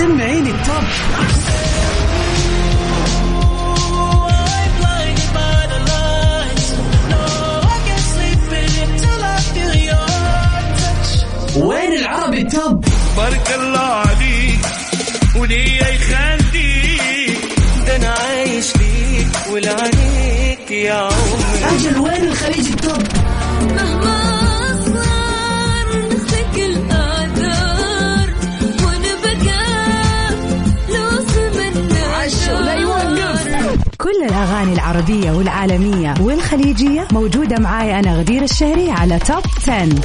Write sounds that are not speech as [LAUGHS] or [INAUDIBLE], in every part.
سمعين التوب وين العربي التوب بارك الله عليك وليه يخليك ده أنا عايش ليك ولعنيك يا عمري. أجل وين الخليج التوب كل الأغاني العربية والعالمية والخليجية موجودة معاي أنا غدير الشهري على top 10. top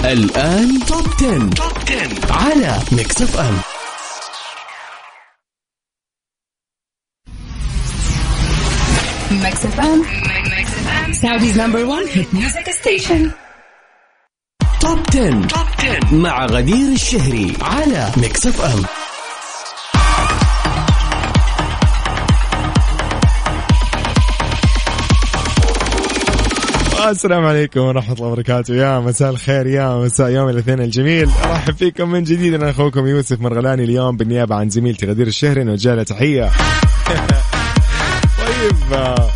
10 الآن top 10. top 10 على Mix FM Mix FM Saudi's number one hit music station. top 10. top 10 مع غدير الشهري على Mix FM السلام عليكم ورحمة الله وبركاته. يا مساء الخير يا مساء يوم الاثنين الجميل. أرحب فيكم من جديد. أنا أخوكم يوسف مرغلاني اليوم بالنيابة عن زميلتي غدير الشهري نوجه لها تحية. طيب. آه،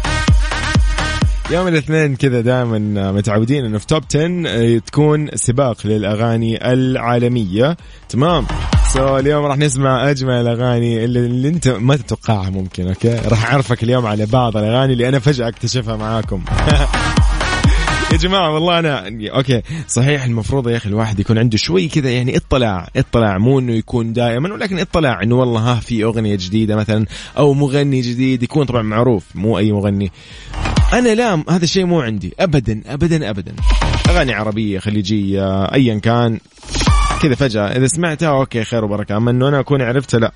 يوم الاثنين كذا دائما متعودين إنه في top 10 تكون سباق للأغاني العالمية. تمام. so اليوم راح نسمع أجمل الأغاني اللي, اللي أنت ما تتوقعها ممكن okay؟ راح أعرفك اليوم على بعض الأغاني اللي أنا فجأة اكتشفها معاكم. [LAUGHS] يا جماعة والله أنا okay. صحيح المفروض يا أخي الواحد يكون عنده شوي كذا يعني اطلع اطلع مو إنه يكون دائما ولكن اطلع إنه والله ها في أغنية جديدة مثلا أو مغني جديد يكون طبعا معروف مو أي مغني. أنا لا هذا الشيء مو عندي. أبدا أبدا أبدا. أغاني عربية خليجية أيا كان. كذا فجأة إذا سمعتها okay خير وبركة. أما إنه أنا أكون عرفتها لا.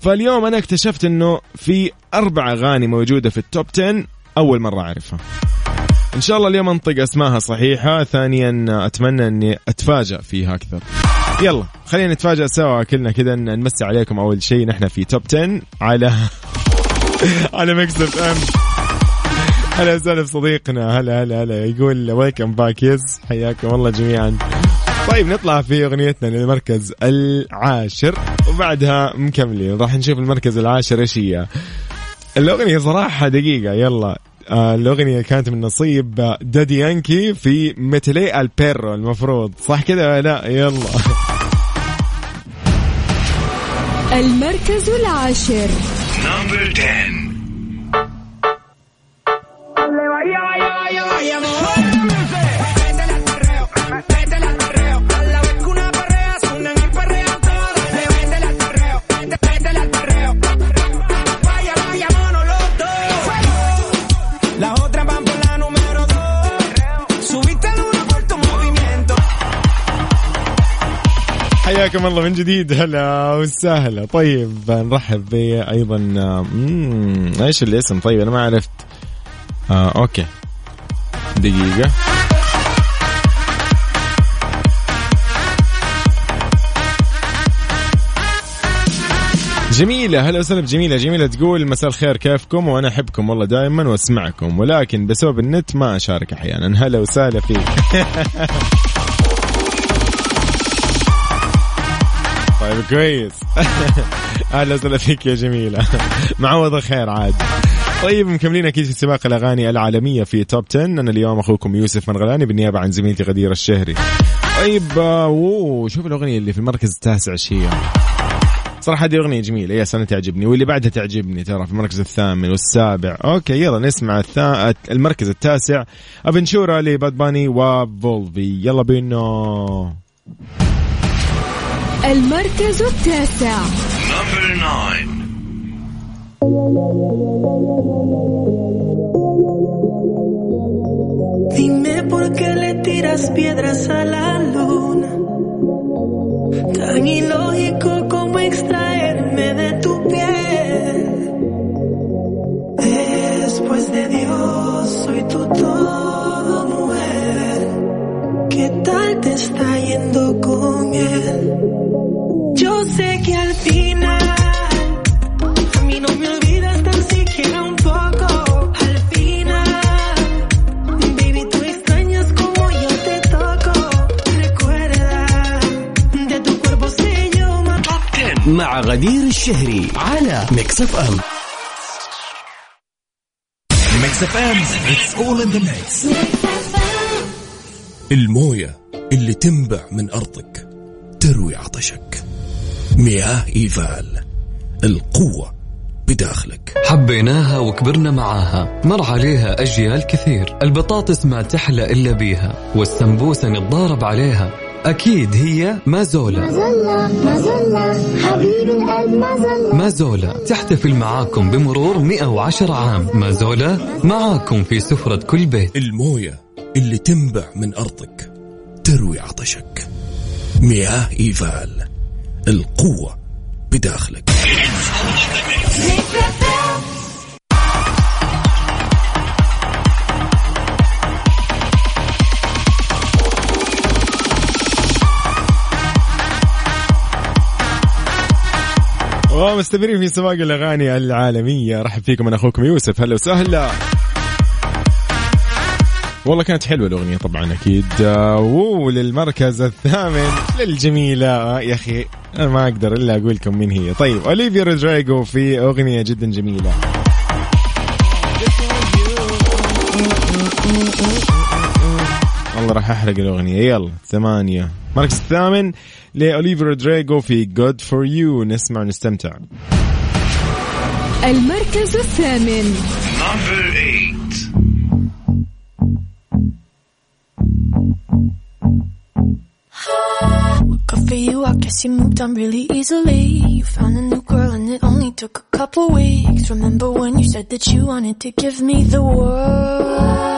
فاليوم أنا اكتشفت إنه في أربع أغاني موجودة في ال top 10 أول مرة أعرفها. إن شاء الله اليوم أنطق أسماءها صحيحة. ثانيا أتمنى إني أتفاجأ فيها أكثر. يلا خلينا نتفاجأ سوا كلنا كذا نمسي عليكم أول شيء. نحن في top 10 على [LAUGHS] على Mix FM هلا وسهلا بصديقنا هلا هلا هلا. يقول welcome back yes حياكم الله جميعا. طيب نطلع في أغنيتنا للمركز العاشر. وبعدها مكملين. راح نشوف المركز العاشر إيش هي. الأغنية صراحة دقيقة. يلا. الأغنية كانت من نصيب Daddy Yankee في Métele al Perreo المفروض. صح كذا ولا لا يلا. المركز العاشر. number 10 حياكم الله من جديد. هلا وسهلا. طيب نرحب ب أيضا مم، إيش الاسم؟ طيب أنا ما عرفت. آه أوكي. دقيقة. جميلة. هلا وسهلا بجميلة. جميلة تقول مساء الخير كيفكم؟ وأنا أحبكم والله دائما وأسمعكم. ولكن بسبب النت ما أشارك أحيانا. هلا وسهلا فيك. [LAUGHS] طيب كويس [LAUGHS] أهلا وسهلا فيك يا جميلة. [LAUGHS] معوض خير عاد. طيب مكملين أكيد في سباق الأغاني العالمية في top 10 أنا اليوم أخوكم يوسف مرغلاني بالنيابة عن زميلتي غدير الشهري. طيب آه، أوه شوف الأغنية اللي في المركز التاسع إيش هي صراحة هذه أغنية جميلة. يا سنة تعجبني واللي بعدها تعجبني ترى في المركز الثامن والسابع. okay يلا نسمع الثا... المركز التاسع. Aventura ل Bad Bunny و Volví. يلا بينا. المركز التاسع نمبر 9 Dime por qué le tiras piedras a la luna. Tan ilógico como extraerme de tu piel. Después de Dios, soy tu todo, mujer. ¿Qué tal te está yendo con él? مع غدير الشهري على ميكس اف ام Mix FM it's all in the mix الموية اللي تنبع من أرضك تروي عطشك. مياه إيفال القوة بداخلك. حبيناها وكبرنا معاها مر عليها أجيال كثير. البطاطس ما تحلى إلا بيها والسمبوسة نتضارب عليها. أكيد هي مازولا. مازولا تحتفل معاكم بمرور 110 عام. مازولا معاكم في سفرة كل بيت. الموية اللي تنبع من أرضك تروي عطشك. مياه إيفال القوة بداخلك. ومستمرين في سباق الأغاني العالمية. رحب فيكم أنا أخوكم يوسف. هلا وسهلا. والله كانت حلوة الأغنية طبعا أكيد. آه، وللمركز الثامن للجميلة. يا أخي أنا ما أقدر إلا أقول لكم مين هي. طيب أوليفيا رودريجو في أغنية جدا جميلة. والله راح احرق الاغنيه يلا ثمانيه المركز الثامن لاوليفيا رودريجو في جود فور يو نسمع ونستمتع المركز الثامن. Good for you, I guess you moved on really easily. You found a new girl and it only took a couple weeks. Remember when you said that you wanted to give me the world?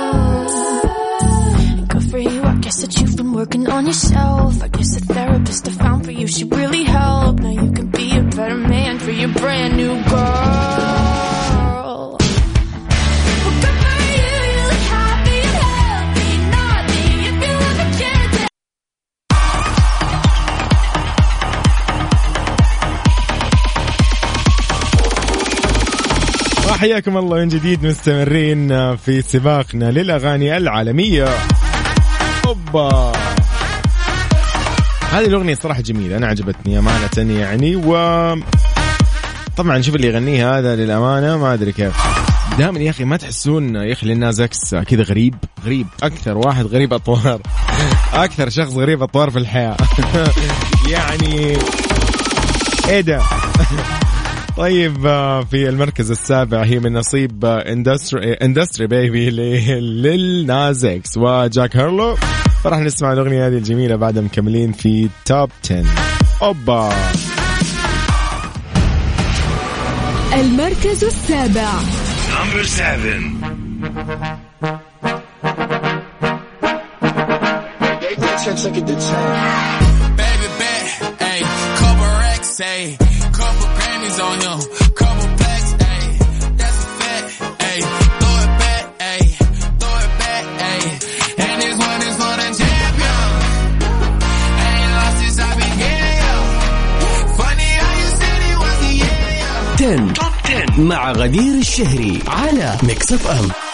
Guess that you've been working on yourself. I guess the therapist I found for you should really help. Now you can be a better man for your brand new girl. وحياكم الله من جديد مستمرين في سباقنا للاغاني العالميه اوبا هذه الأغنية صراحة جميلة أنا عجبتني أمانة يعني و طبعا شوف اللي يغنيها هذا للأمانة ما أدري كيف. دائما يا أخي ما تحسون يا أخي Lil Nas X كذا غريب غريب أكثر واحد غريب أطوار أكثر شخص غريب أطوار في الحياة. [LAUGHS] يعني إيه ده؟ طيب آه، في المركز السابع هي من نصيب آه، آه، Industry Industry Baby Lil Nas X و Jack Harlow فراح نسمع الأغنية هذه الجميلة بعد مكملين في Top 10 أوبا! المركز السابع. Number 7 on him, couple plaques, ayy, that's a fact, ayy, throw it back, ayy, throw it back, ayy, and this one is for the champion. Ain't lost since I began, yo. Funny how you said it was the yeah, yo. 10 توب 10 مع غدير الشهري على ميكس اف ام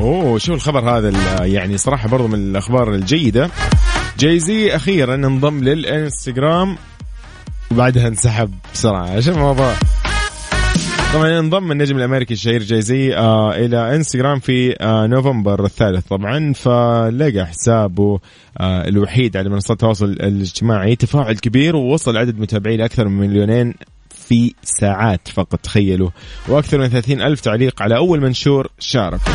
أوه شو الخبر هذا يعني صراحة برضو من الأخبار الجيدة. جايزي أخيرا انضم للإنستغرام. وبعدها انسحب بسرعة. إيش الموضوع. طبعا انضم النجم الأمريكي الشهير جايزي آه إلى إنستغرام في آه نوفمبر الثالث طبعا. فلقى حسابه آه الوحيد على منصات التواصل الاجتماعي. تفاعل كبير ووصل عدد متابعيه لأكثر من مليونين في ساعات فقط تخيلوا. وأكثر من 30 ألف تعليق على أول منشور شاركوا.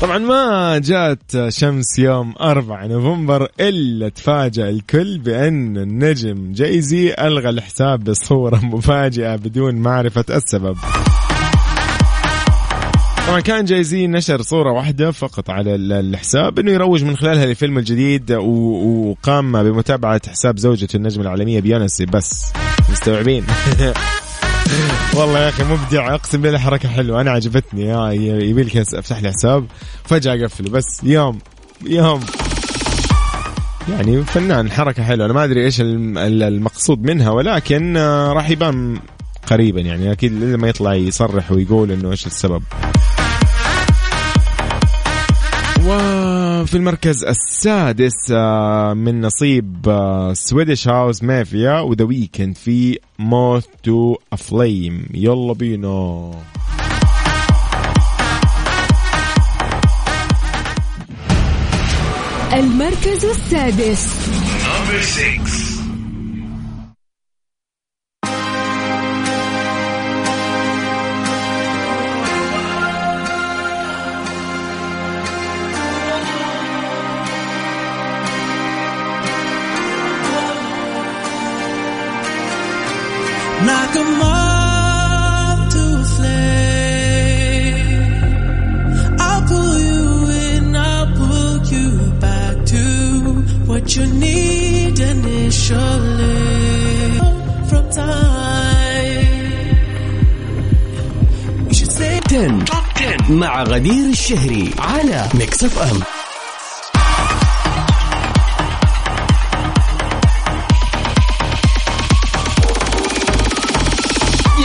طبعا ما جات شمس يوم 4 نوفمبر إلا تفاجأ الكل بأن النجم جايزي ألغى الحساب بصورة [LAUGHS] مفاجئة بدون معرفة السبب. طبعا كان جايزي نشر صورة واحدة فقط على الحساب إنه يروج من خلالها لفيلم الجديد وقام بمتابعة حساب زوجة النجم العالمية بيونسي بس مستوعبين [LAUGHS] والله يا أخي مبدع. أقسم بالله حركة حلوة. أنا عجبتني. يا يبي لك أفتح لي حساب. فجأة أقفله. بس يوم يوم. يعني فنان حركة حلوة. أنا ما أدري إيش المقصود منها ولكن آه، راح يبان قريبا يعني. أكيد لما يطلع يصرح ويقول إنه إيش السبب. وفي المركز السادس آه، من نصيب Swedish House Mafia و The Weeknd في Moth to a Flame يلا بينا. المركز السادس. Initially. From time, you should say 10 مع غدير الشهري على ميكس اف ام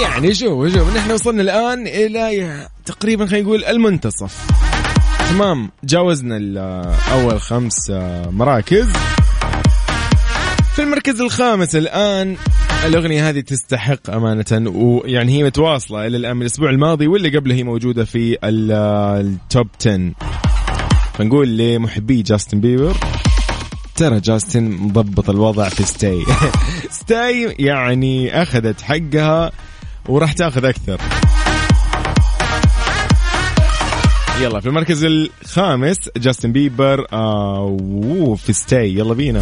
يعني شوف شوف نحن وصلنا الآن إلى تقريبا خلينا نقول المنتصف. تمام جاوزنا أول خمس مراكز. في المركز الخامس الآن الأغنية هذه تستحق أمانة ويعني هي متواصلة إلى الآن من الأسبوع الماضي واللي قبله هي موجودة في ال- ال Top 10 فنقول لمحبي جاستن بيبر ترى جاستن مضبط الوضع في Stay. [LAUGHS] Stay يعني أخذت حقها وراح تاخذ أكثر. يلا في المركز الخامس جاستن بيبر آه في ستاي. يلا بينا.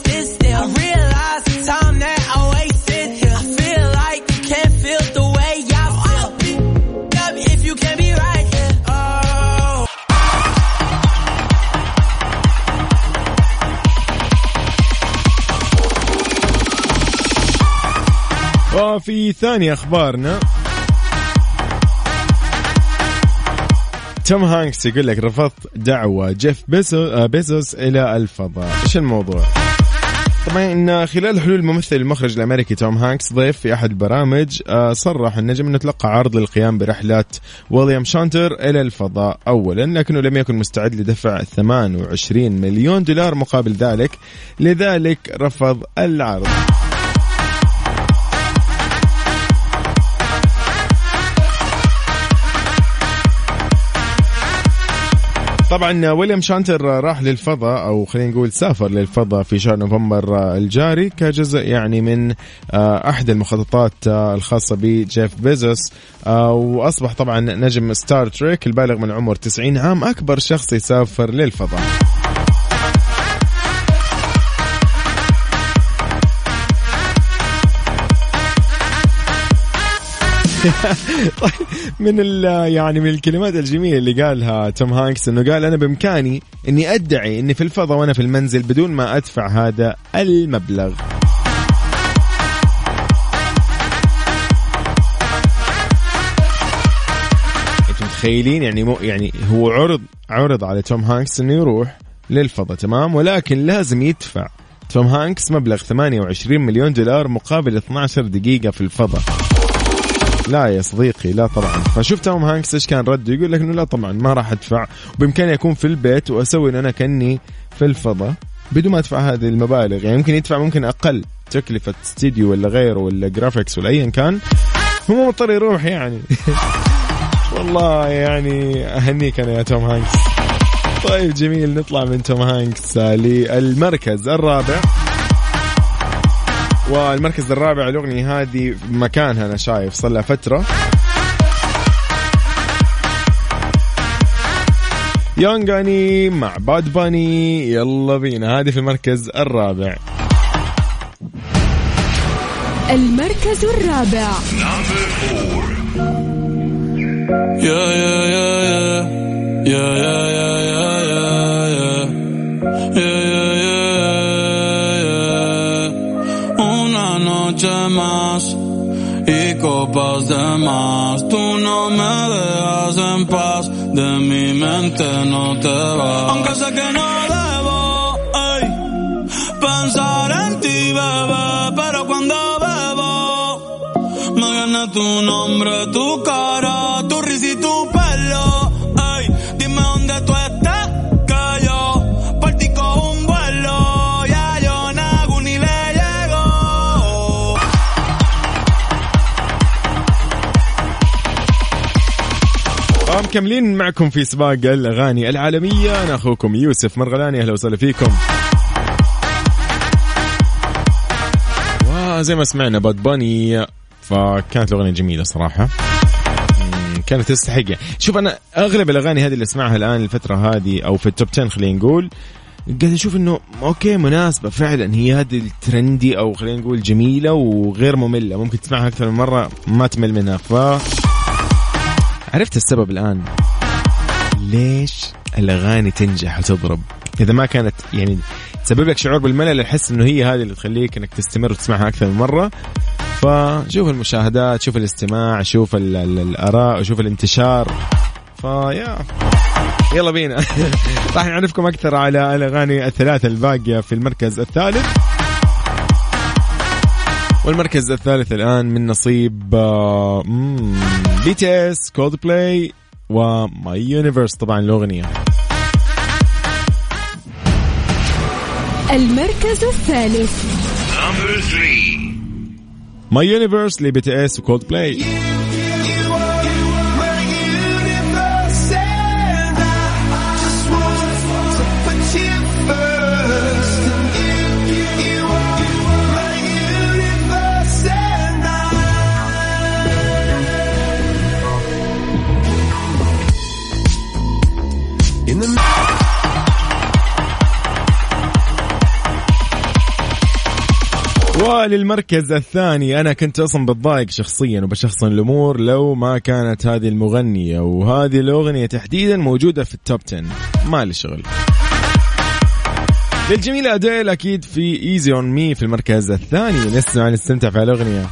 وفي ثاني أخبارنا. توم هانكس يقول لك رفضت دعوة جيف بيسو آه، بيزوس إلى الفضاء. إيش الموضوع؟ طبعا خلال حلول الممثل المخرج الأمريكي توم هانكس ضيف في أحد البرامج آه، صرح النجم أنه تلقى عرض للقيام برحلة ويليام شاتنر إلى الفضاء أولا لكنه لم يكن مستعد لدفع 28 مليون دولار مقابل ذلك. لذلك رفض العرض. طبعا ويليام شاتنر راح للفضاء أو خلينا نقول سافر للفضاء في شهر نوفمبر الجاري كجزء يعني من آه، أحد المخططات آه، الخاصة بجيف بيزوس. آه، وأصبح طبعا نجم Star Trek البالغ من عمر 90 عام أكبر شخص يسافر للفضاء. [LAUGHS] من ال يعني من الكلمات الجميلة اللي قالها توم هانكس إنه قال أنا بإمكاني إني أدعي إني في الفضاء وأنا في المنزل بدون ما أدفع هذا المبلغ. متخيلين؟ يعني مو يعني هو عرض عرض على توم هانكس إنه يروح للفضاء تمام؟ ولكن لازم يدفع توم هانكس مبلغ 28 مليون دولار مقابل 12 دقيقة في الفضاء. لا يا صديقي لا طبعا. فشوف توم هانكس إيش كان رده يقول لك إنه لا طبعا ما راح أدفع. وبإمكاني أكون في البيت وأسوي انه أنا كأني في الفضاء بدون ما أدفع هذه المبالغ. يعني ممكن يدفع ممكن أقل تكلفة استديو ولا غيره ولا graphics ولا ايا كان. هو مضطر يروح يعني. [LAUGHS] والله يعني أهنيك أنا يا توم هانكس. طيب جميل نطلع من توم هانكس للمركز الرابع. والمركز الرابع الأغنية هذه مكانها أنا شايف صار لها فترة يونغ أني مع باد باني يلا بينا هذه في المركز الرابع المركز الرابع Number four. Yeah, yeah, yeah, yeah. Yeah, yeah, yeah, copas de más. Tú no me dejas en paz. De mi mente no te vas. Aunque sé que no debo ey, pensar en ti, bebé. Pero cuando bebo, me gana tu nombre, tu cara, مكملين معكم في سباق الأغاني العالمية. أنا أخوكم يوسف مرغلاني أهلا وسهلا فيكم. وزي ما سمعنا Bad Bunny فكانت الأغنية جميلة صراحة. كانت تستحق. شوف أنا أغلب الأغاني هذه اللي أسمعها الآن الفترة هذه أو في ال Top 10 خلينا نقول قاعد أشوف إنه okay مناسبة فعلا. هي هذه ال trendy أو خلينا نقول جميلة وغير مملة. ممكن تسمعها أكثر من مرة ما تمل منها. ف عرفت السبب الآن؟ ليش الأغاني تنجح وتضرب؟ إذا ما كانت يعني تسبب لك شعور بالملل أحس إنه هي هذه اللي تخليك إنك تستمر وتسمعها أكثر من مرة. فشوف المشاهدات شوف الاستماع شوف ال- ال- الآراء شوف الانتشار. فيا يلا بينا. [LAUGHS] راح نعرفكم أكثر على الأغاني الثلاثة الباقية في المركز الثالث. والمركز الثالث الآن من نصيب BTS Coldplay و My Universe طبعا الأغنية. المركز الثالث. My Universe ل BTS و Coldplay وللمركز الثاني. أنا كنت أصلا بتضايق شخصيا وبشخصن الأمور لو ما كانت هذه المغنية وهذه الأغنية تحديدا موجودة في ال Top 10 ما لي شغل. للجميلة أديل أكيد في Easy on Me في المركز الثاني. نسمع نستمتع في الأغنية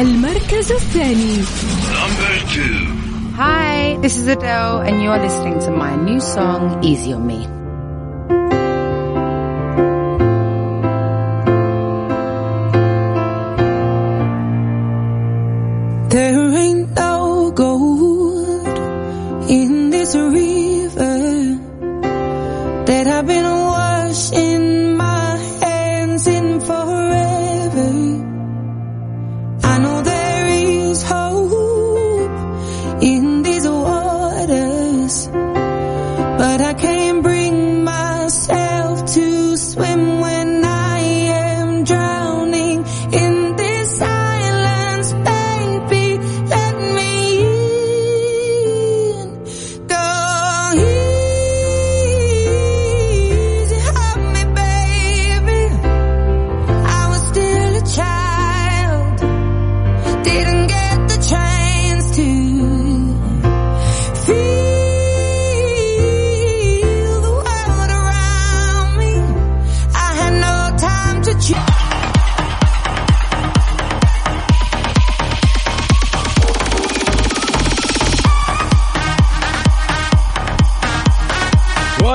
المركز الثاني. Hi, this is Adele, and you're listening to my new song, Easy on Me.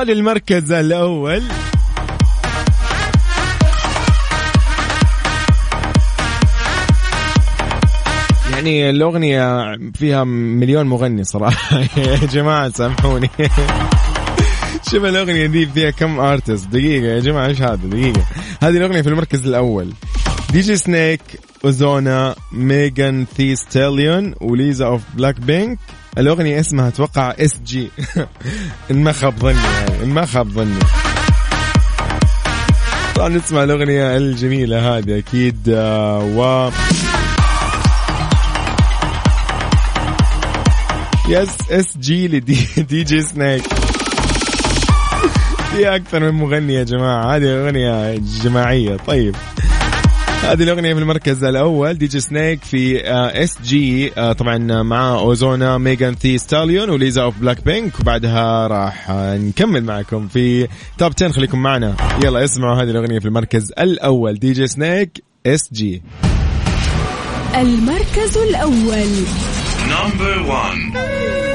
للمركز الأول. يعني الأغنية فيها مليون مغني صراحة. [LAUGHS] يا جماعة سامحوني. [LAUGHS] شوف الأغنية دي فيها كم artist دقيقة يا جماعة إيش هذا؟ دقيقة. هذه الأغنية في المركز الأول. DJ Snake Ozuna Megan Thee Stallion و Lisa of Blackpink الأغنية اسمها أتوقع SG [LAUGHS] إن ما خاب ظني يعني إن ما خاب ظني. طبعا نسمع الأغنية الجميلة هذه أكيد آه، و yes SG ل DJ Snake في أكثر من مغني يا جماعة هذه أغنية جماعية. طيب. [LAUGHS] هذه الأغنية في المركز الأول DJ Snake في آه، SG آه، طبعا مع Ozuna Megan Thee Stallion و Lisa of Blackpink وبعدها راح نكمل معكم في Top 10 خليكم معنا. يلا اسمعوا هذه الأغنية في المركز الأول DJ Snake SG المركز الأول. number 1